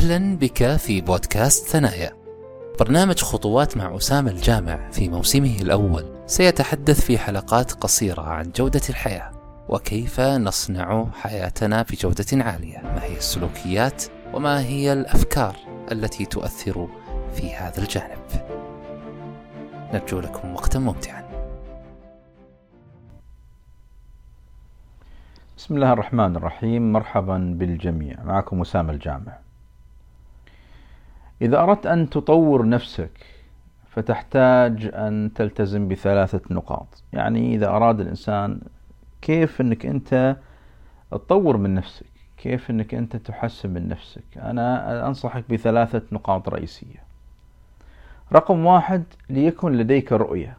أهلا بك في بودكاست ثنايا. برنامج خطوات مع أسامة الجامع في موسمه الأول. سيتحدث في حلقات قصيرة عن جودة الحياة وكيف نصنع حياتنا بجودة عالية. ما هي السلوكيات وما هي الأفكار التي تؤثر في هذا الجانب؟ نرجو لكم وقتا ممتعا. بسم الله الرحمن الرحيم. مرحبا بالجميع. معكم أسامة الجامع. إذا أردت أن تطور نفسك فتحتاج أن تلتزم بثلاثة نقاط. يعني إذا أراد الإنسان كيف أنك أنت تطور من نفسك؟ كيف أنك أنت تحسن من نفسك؟ أنا أنصحك بثلاثة نقاط رئيسية. رقم واحد ليكن لديك رؤية.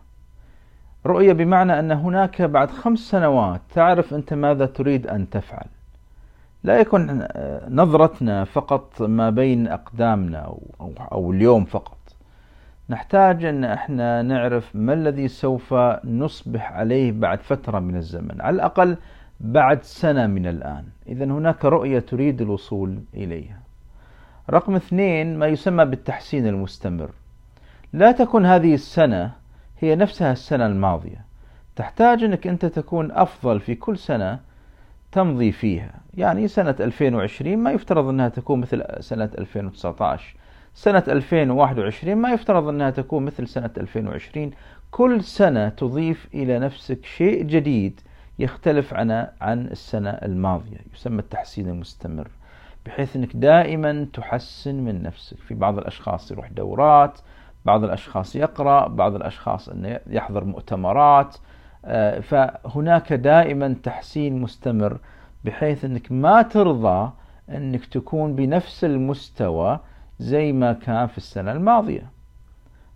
رؤية بمعنى أن هناك بعد خمس سنوات تعرف أنت ماذا تريد أن تفعل. لا يكن نظرتنا فقط ما بين أقدامنا أو, اليوم فقط. نحتاج أن إحنا نعرف ما الذي سوف نصبح عليه بعد فترة من الزمن على الأقل بعد سنة من الآن. إذا هناك رؤية تريد الوصول إليها. رقم اثنين ما يسمى بالتحسين المستمر. لا تكن هذه السنة هي نفسها السنة الماضية. تحتاج أنك أنت تكون أفضل في كل سنة تمضي فيها. يعني سنة 2020 ما يفترض أنها تكون مثل سنة 2019 سنة 2021 ما يفترض أنها تكون مثل سنة 2020 كل سنة تضيف إلى نفسك شيء جديد يختلف عن عن السنة الماضية يسمى التحسين المستمر. بحيث أنك دائما تحسن من نفسك. في بعض الأشخاص يروح دورات بعض الأشخاص يقرأ بعض الأشخاص أنه يحضر مؤتمرات. فهناك دائما تحسين مستمر بحيث أنك ما ترضى أنك تكون بنفس المستوى زي ما كان في السنة الماضية.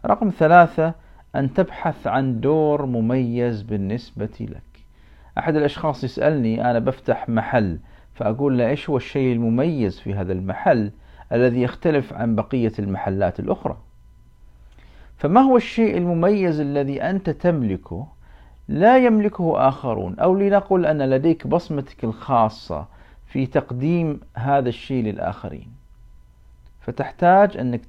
رقم ثلاثة أن تبحث عن دور مميز بالنسبة لك. أحد الأشخاص يسألني أنا بفتح محل فأقول له إيش هو الشيء المميز في هذا المحل الذي يختلف عن بقية المحلات الأخرى؟ فما هو الشيء المميز الذي أنت تملكه لا يملكه آخرون. أو لنقل أن لديك بصمتك الخاصة في تقديم هذا الشيء للآخرين. فتحتاج أنك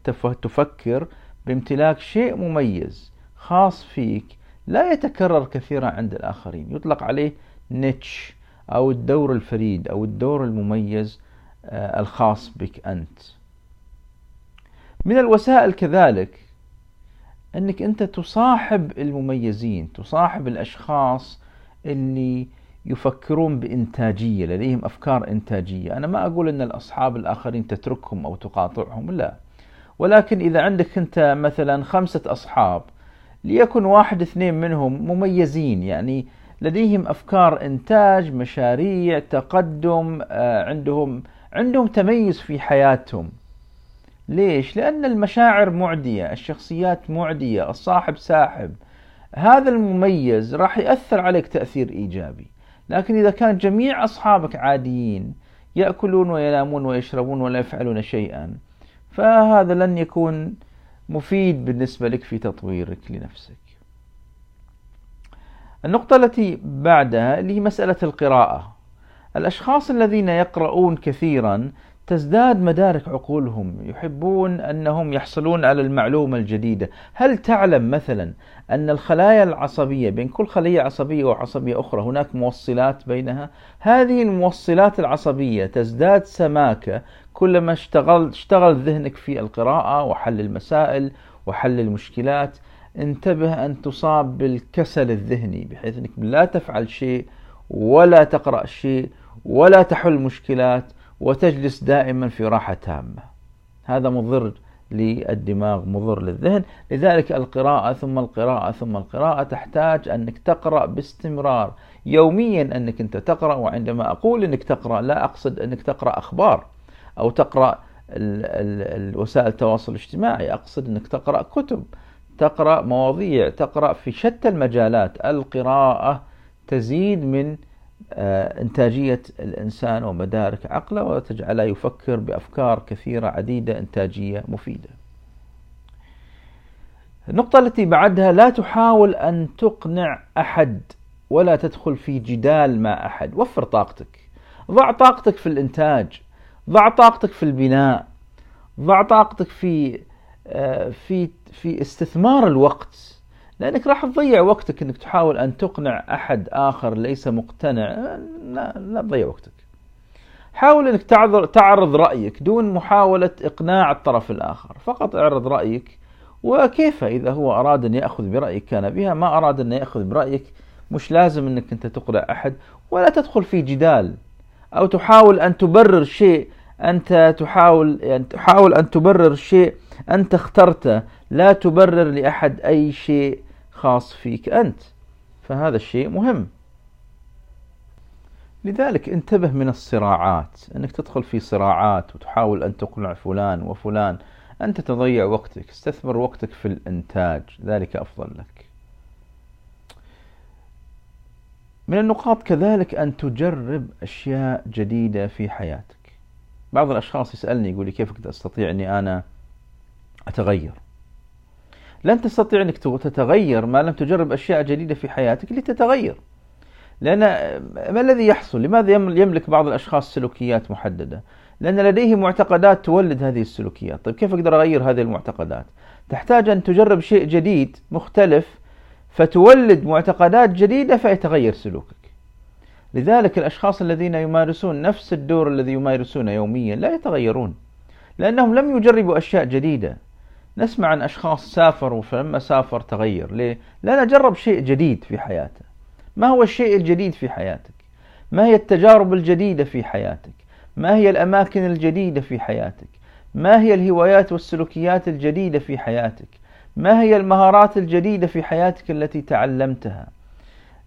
تفكر بامتلاك شيء مميز خاص فيك لا يتكرر كثيرا عند الآخرين. يطلق عليه نيتش أو الدور الفريد أو الدور المميز الخاص بك أنت. من الوسائل كذلك أنك أنت تصاحب المميزين تصاحب الأشخاص اللي يفكرون بإنتاجية لديهم أفكار إنتاجية. أنا ما أقول أن الأصحاب الآخرين تتركهم أو تقاطعهم لا. ولكن إذا عندك أنت مثلا خمسة أصحاب ليكن واحد اثنين منهم مميزين يعني لديهم أفكار إنتاج مشاريع تقدم عندهم عندهم تميز في حياتهم. ليش؟ لأن المشاعر معدية الشخصيات معدية الصاحب ساحب. هذا المميز راح يأثر عليك تأثير إيجابي. لكن إذا كان جميع أصحابك عاديين يأكلون وينامون ويشربون ولا يفعلون شيئا فهذا لن يكون مفيد بالنسبة لك في تطويرك لنفسك. النقطة التي بعدها اللي هي مسألة القراءة. الأشخاص الذين يقرؤون كثيرا تزداد مدارك عقولهم يحبون أنهم يحصلون على المعلومة الجديدة، هل تعلم مثلا أن الخلايا العصبية بين كل خلية عصبية وعصبية أخرى هناك موصلات بينها؟ هذه الموصلات العصبية تزداد سماكة كلما اشتغل اشتغل ذهنك في القراءة وحل المسائل وحل المشكلات، انتبه أن تصاب بالكسل الذهني بحيث أنك لا تفعل شيء ولا تقرأ شيء ولا تحل مشكلات. وتجلس دائما في راحة تامة. هذا مضر للدماغ مضر للذهن. لذلك القراءة ثم القراءة ثم القراءة تحتاج أنك تقرأ باستمرار. يوميا أنك أنت تقرأ وعندما أقول أنك تقرأ لا أقصد أنك تقرأ أخبار أو تقرأ وسائل التواصل الاجتماعي. أقصد أنك تقرأ كتب تقرأ مواضيع تقرأ في شتى المجالات. القراءة تزيد من إنتاجية الإنسان ومدارك عقله وتجعله يفكر بأفكار كثيرة عديدة إنتاجية مفيدة. النقطة التي بعدها لا تحاول أن تقنع أحد ولا تدخل في جدال مع أحد، وفر طاقتك. ضع طاقتك في الإنتاج، ضع طاقتك في البناء، ضع طاقتك في آه، في في استثمار الوقت لأنك راح تضيع وقتك إنك تحاول أن تقنع أحد آخر ليس مقتنع. لا لا تضيع وقتك. حاول إنك تعرض رأيك دون محاولة إقناع الطرف الآخر. فقط اعرض رأيك وكيف إذا هو أراد أن يأخذ برأيك؟ كان بها ما أراد أن يأخذ برأيك مش لازم إنك أنت تقنع أحد ولا تدخل في جدال أو تحاول أن تبرر شيء أنت تحاول يعني تحاول أن تبرر شيء أنت اخترته. لا تبرر لأحد أي شيء خاص فيك أنت. فهذا الشيء مهم. لذلك انتبه من الصراعات. أنك تدخل في صراعات وتحاول أن تقنع فلان وفلان. انت تضيع وقتك. استثمر وقتك في الإنتاج. ذلك أفضل لك. من النقاط كذلك أن تجرب أشياء جديدة في حياتك. بعض الأشخاص يسألني يقول لي كيف كنت أستطيع أني أنا أتغير. لن تستطيع أنك تتغير ما لم تجرب أشياء جديدة في حياتك لتتغير لأن ما الذي يحصل؟ لماذا يملك بعض الأشخاص سلوكيات محددة؟ لأن لديه معتقدات تولد هذه السلوكيات طيب كيف أقدر أغير هذه المعتقدات؟ تحتاج أن تجرب شيء جديد مختلف فتولد معتقدات جديدة فيتغير سلوكك لذلك الأشخاص الذين يمارسون نفس الدور الذي يمارسونه يوميا لا يتغيرون لأنهم لم يجربوا أشياء جديدة نسمع عن أشخاص سافروا فلما سافر تغير. ليه؟ لأنه جرب شيء جديد في حياته. ما هو الشيء الجديد في حياتك؟ ما هي التجارب الجديدة في حياتك؟ ما هي الأماكن الجديدة في حياتك؟ ما هي الهوايات والسلوكيات الجديدة في حياتك؟ ما هي المهارات الجديدة في حياتك التي تعلمتها؟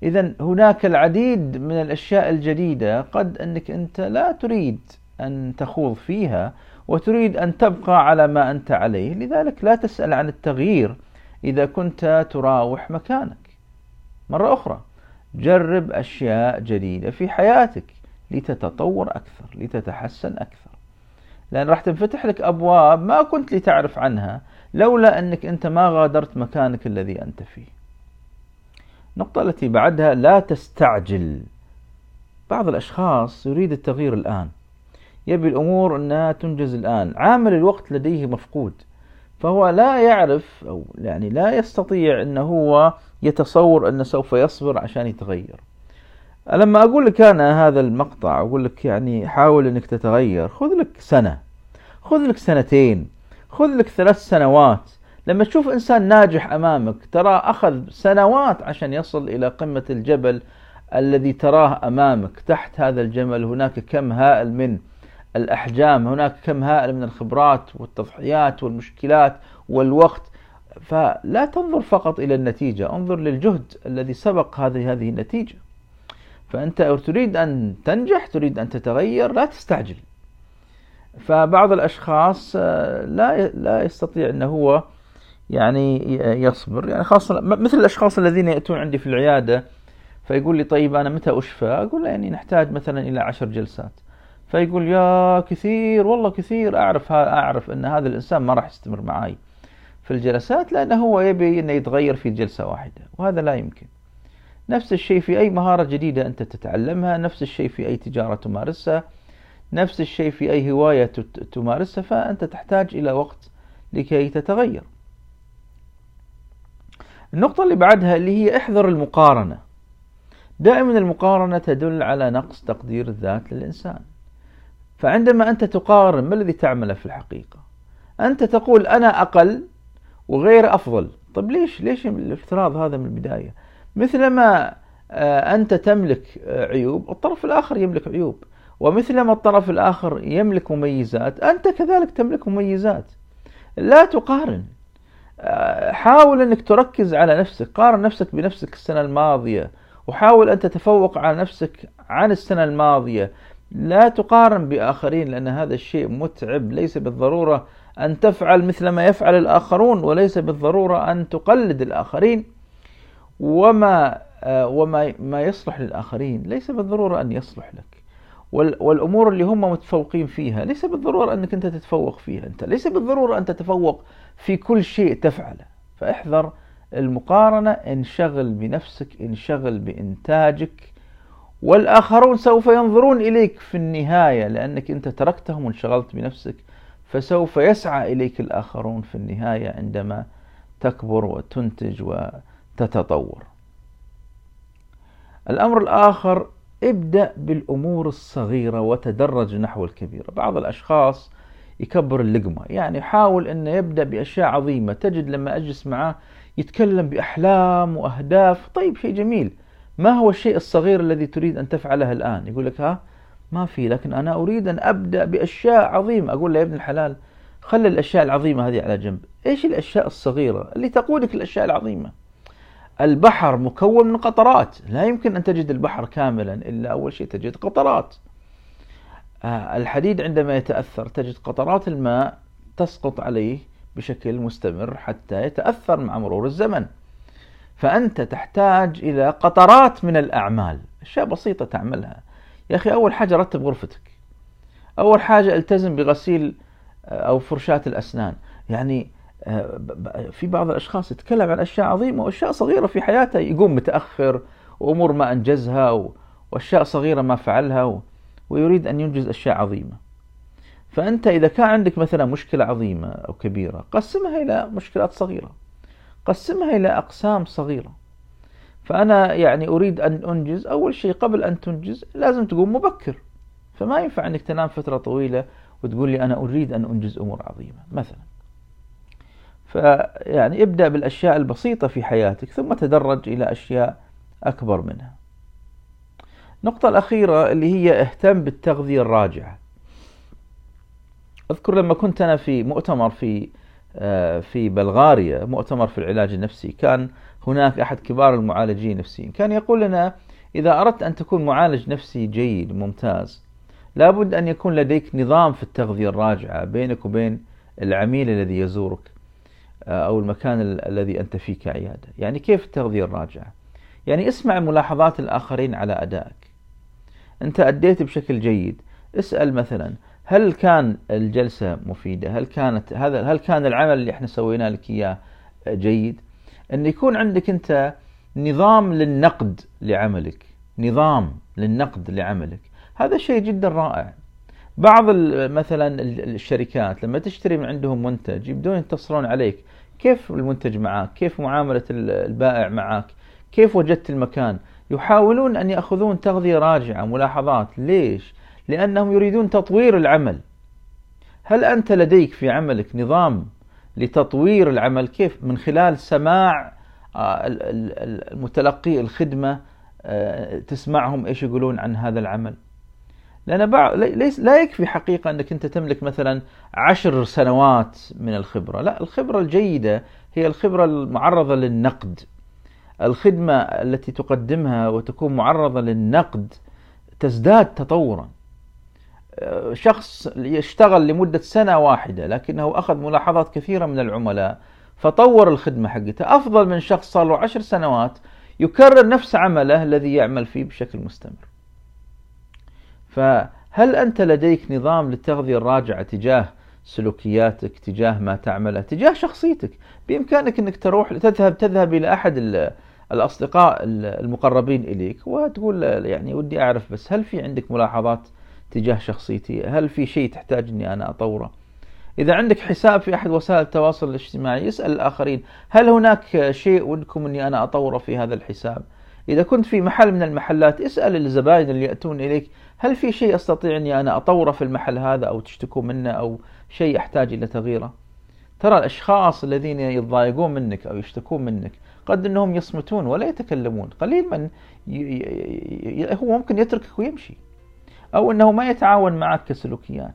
إذا هناك العديد من الأشياء الجديدة قد أنك أنت لا تريد أن تخوض فيها وتريد أن تبقى على ما أنت عليه. لذلك لا تسأل عن التغيير إذا كنت تراوح مكانك. مرة أخرى جرب أشياء جديدة في حياتك لتتطور أكثر لتتحسن أكثر. لأن راح تنفتح لك أبواب ما كنت لتعرف عنها لولا أنك أنت ما غادرت مكانك الذي أنت فيه. النقطة التي بعدها لا تستعجل. بعض الأشخاص يريد التغيير الآن. يبي الأمور أنها تنجز الآن. عامل الوقت لديه مفقود. فهو لا يعرف أو يعني لا يستطيع أنه هو يتصور أنه سوف يصبر عشان يتغير. لما أقول لك أنا هذا المقطع أقول لك يعني حاول أنك تتغير. خذ لك سنة. خذ لك سنتين. خذ لك ثلاث سنوات. لما تشوف إنسان ناجح أمامك ترى أخذ سنوات عشان يصل إلى قمة الجبل الذي تراه أمامك. تحت هذا الجبل هناك كم هائل من الأحجام هناك كم هائل من الخبرات والتضحيات والمشكلات والوقت. فلا تنظر فقط إلى النتيجة انظر للجهد الذي سبق هذه هذه النتيجة. فأنت تريد أن تنجح تريد أن تتغير لا تستعجل. فبعض الأشخاص آه، لا لا يستطيع أنه هو يعني يصبر. يعني خاصة مثل الأشخاص الذين يأتون عندي في العيادة فيقول لي طيب أنا متى أشفى؟ أقول له يعني نحتاج مثلا إلى عشر جلسات. فيقول يا كثير والله كثير أعرف أعرف أن هذا الإنسان ما راح يستمر معي في الجلسات لأنه هو يبي أنه يتغير في جلسة واحدة وهذا لا يمكن. نفس الشيء في أي مهارة جديدة أنت تتعلمها نفس الشيء في أي تجارة تمارسها نفس الشيء في أي هواية تمارسها فأنت تحتاج إلى وقت لكي تتغير. النقطة اللي بعدها اللي هي احذر المقارنة. دائما المقارنة تدل على نقص تقدير الذات للإنسان. فعندما أنت تقارن ما الذي تعمله في الحقيقة؟ أنت تقول أنا أقل وغير أفضل. طيب ليش؟ ليش الافتراض هذا من البداية؟ مثلما آه، أنت تملك آه، عيوب الطرف الآخر يملك عيوب. ومثلما الطرف الآخر يملك مميزات أنت كذلك تملك مميزات. لا تقارن. آه، حاول أنك تركز على نفسك قارن نفسك بنفسك السنة الماضية وحاول أن تتفوق على نفسك عن السنة الماضية. لا تقارن بآخرين لأن هذا الشيء متعب. ليس بالضرورة أن تفعل مثل ما يفعل الآخرون وليس بالضرورة أن تقلد الآخرين. وما آه، وما ما يصلح للآخرين ليس بالضرورة أن يصلح لك. والأمور اللي هم متفوقين فيها ليس بالضرورة أنك أنت تتفوق فيها. أنت ليس بالضرورة أن تتفوق في كل شيء تفعله. فاحذر المقارنة انشغل بنفسك انشغل بإنتاجك. والآخرون سوف ينظرون إليك في النهاية لأنك أنت تركتهم وانشغلت بنفسك فسوف يسعى إليك الآخرون في النهاية عندما تكبر وتنتج وتتطور. الأمر الآخر ابدأ بالأمور الصغيرة وتدرج نحو الكبيرة بعض الأشخاص يكبر اللقمة يعني حاول أنه يبدأ بأشياء عظيمة تجد لما أجلس معه يتكلم بأحلام وأهداف. طيب شيء جميل. ما هو الشيء الصغير الذي تريد أن تفعله الآن؟ يقول لك ها ما في لكن أنا أريد أن أبدأ بأشياء عظيمة. أقول له يا ابن الحلال خلي الأشياء العظيمة هذه على جنب. إيش الأشياء الصغيرة اللي تقودك الأشياء العظيمة؟ البحر مكون من قطرات. لا يمكن أن تجد البحر كاملا إلا أول شيء تجد قطرات. آه، الحديد عندما يتأثر تجد قطرات الماء تسقط عليه بشكل مستمر حتى يتأثر مع مرور الزمن. فأنت تحتاج إلى قطرات من الأعمال. أشياء بسيطة تعملها. يا أخي أول حاجة رتب غرفتك. أول حاجة التزم بغسيل آه، أو فرشاة الأسنان. يعني آه، في بعض الأشخاص يتكلم عن أشياء عظيمة وأشياء صغيرة في حياته يقوم متأخر وأمور ما أنجزها وأشياء صغيرة ما فعلها ويريد أن ينجز أشياء عظيمة. فأنت إذا كان عندك مثلا مشكلة عظيمة أو كبيرة قسمها إلى مشكلات صغيرة. قسمها إلى أقسام صغيرة. فأنا يعني أريد أن أنجز أول شيء قبل أن تنجز لازم تقوم مبكر. فما ينفع أنك تنام فترة طويلة وتقول لي أنا أريد أن أنجز أمور عظيمة مثلا. فيعني ابدأ بالأشياء البسيطة في حياتك ثم تدرج إلى أشياء أكبر منها. النقطة الأخيرة اللي هي اهتم بالتغذية الراجعة. أذكر لما كنت أنا في مؤتمر في في بلغاريا مؤتمر في العلاج النفسي كان هناك أحد كبار المعالجين النفسيين كان يقول لنا إذا أردت أن تكون معالج نفسي جيد ممتاز لابد أن يكون لديك نظام في التغذية الراجعة بينك وبين العميل الذي يزورك آه، أو المكان الذي أنت فيه كعيادة. يعني كيف التغذية الراجعة؟ يعني اسمع ملاحظات الآخرين على أدائك. أنت أديت بشكل جيد. اسأل مثلا هل كان الجلسة مفيدة؟ هل كانت هذا هل كان العمل اللي إحنا سويناه لك إياه جيد؟ أن يكون عندك أنت نظام للنقد لعملك نظام للنقد لعملك. هذا شيء جدا رائع. بعض مثلا الشركات لما تشتري من عندهم منتج يبدون يتصلون عليك. كيف المنتج معك كيف معاملة البائع معك كيف وجدت المكان؟ يحاولون أن يأخذون تغذية راجعة ملاحظات. ليش؟ لأنهم يريدون تطوير العمل. هل أنت لديك في عملك نظام لتطوير العمل؟ كيف من خلال سماع آه، المتلقي الخدمة آه، تسمعهم إيش يقولون عن هذا العمل؟ لأن ليس لا يكفي حقيقة أنك أنت تملك مثلا عشر سنوات من الخبرة. لا الخبرة الجيدة هي الخبرة المعرضة للنقد. الخدمة التي تقدمها وتكون معرضة للنقد تزداد تطورا. شخص يشتغل لمدة سنة واحدة لكنه أخذ ملاحظات كثيرة من العملاء فطور الخدمة حقته. أفضل من شخص صار له عشر سنوات يكرر نفس عمله الذي يعمل فيه بشكل مستمر. فهل أنت لديك نظام للتغذية الراجعة تجاه سلوكياتك تجاه ما تعمله تجاه شخصيتك؟ بإمكانك أنك تروح تذهب تذهب إلى أحد الأصدقاء المقربين إليك وتقول يعني ودي أعرف بس هل في عندك ملاحظات تجاه شخصيتي؟ هل في شيء تحتاج أني أنا أطوره؟ إذا عندك حساب في أحد وسائل التواصل الاجتماعي اسأل الآخرين هل هناك شيء ودكم أني أنا أطوره في هذا الحساب؟ إذا كنت في محل من المحلات اسأل الزبائن اللي يأتون إليك هل في شيء أستطيع أني أنا أطوره في المحل هذا أو تشتكوا منه أو شيء أحتاج إلى تغييره؟ ترى الأشخاص الذين يتضايقون منك أو يشتكون منك قد أنهم يصمتون ولا يتكلمون. قليل من ي... ي... هو ممكن يتركك ويمشي. أو أنه ما يتعاون معك كسلوكيات.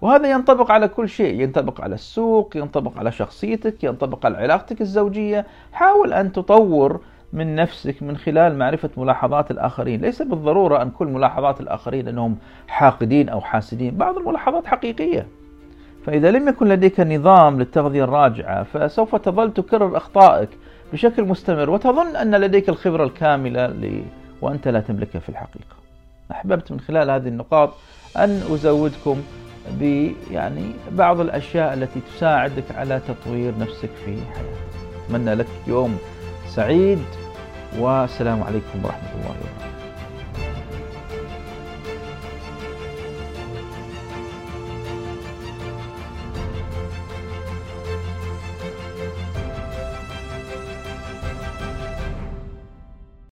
وهذا ينطبق على كل شيء. ينطبق على السوق ينطبق على شخصيتك ينطبق على علاقتك الزوجية. حاول أن تطور من نفسك من خلال معرفة ملاحظات الآخرين. ليس بالضرورة أن كل ملاحظات الآخرين أنهم حاقدين أو حاسدين. بعض الملاحظات حقيقية. فإذا لم يكن لديك نظام للتغذية الراجعة فسوف تظل تكرر أخطائك بشكل مستمر وتظن أن لديك الخبرة الكاملة. وأنت لا تملكها في الحقيقة. أحببت من خلال هذه النقاط أن أزودكم ب يعني بعض الأشياء التي تساعدك على تطوير نفسك في حياتك. أتمنى لك يوم سعيد والسلام عليكم ورحمة الله وبركاته.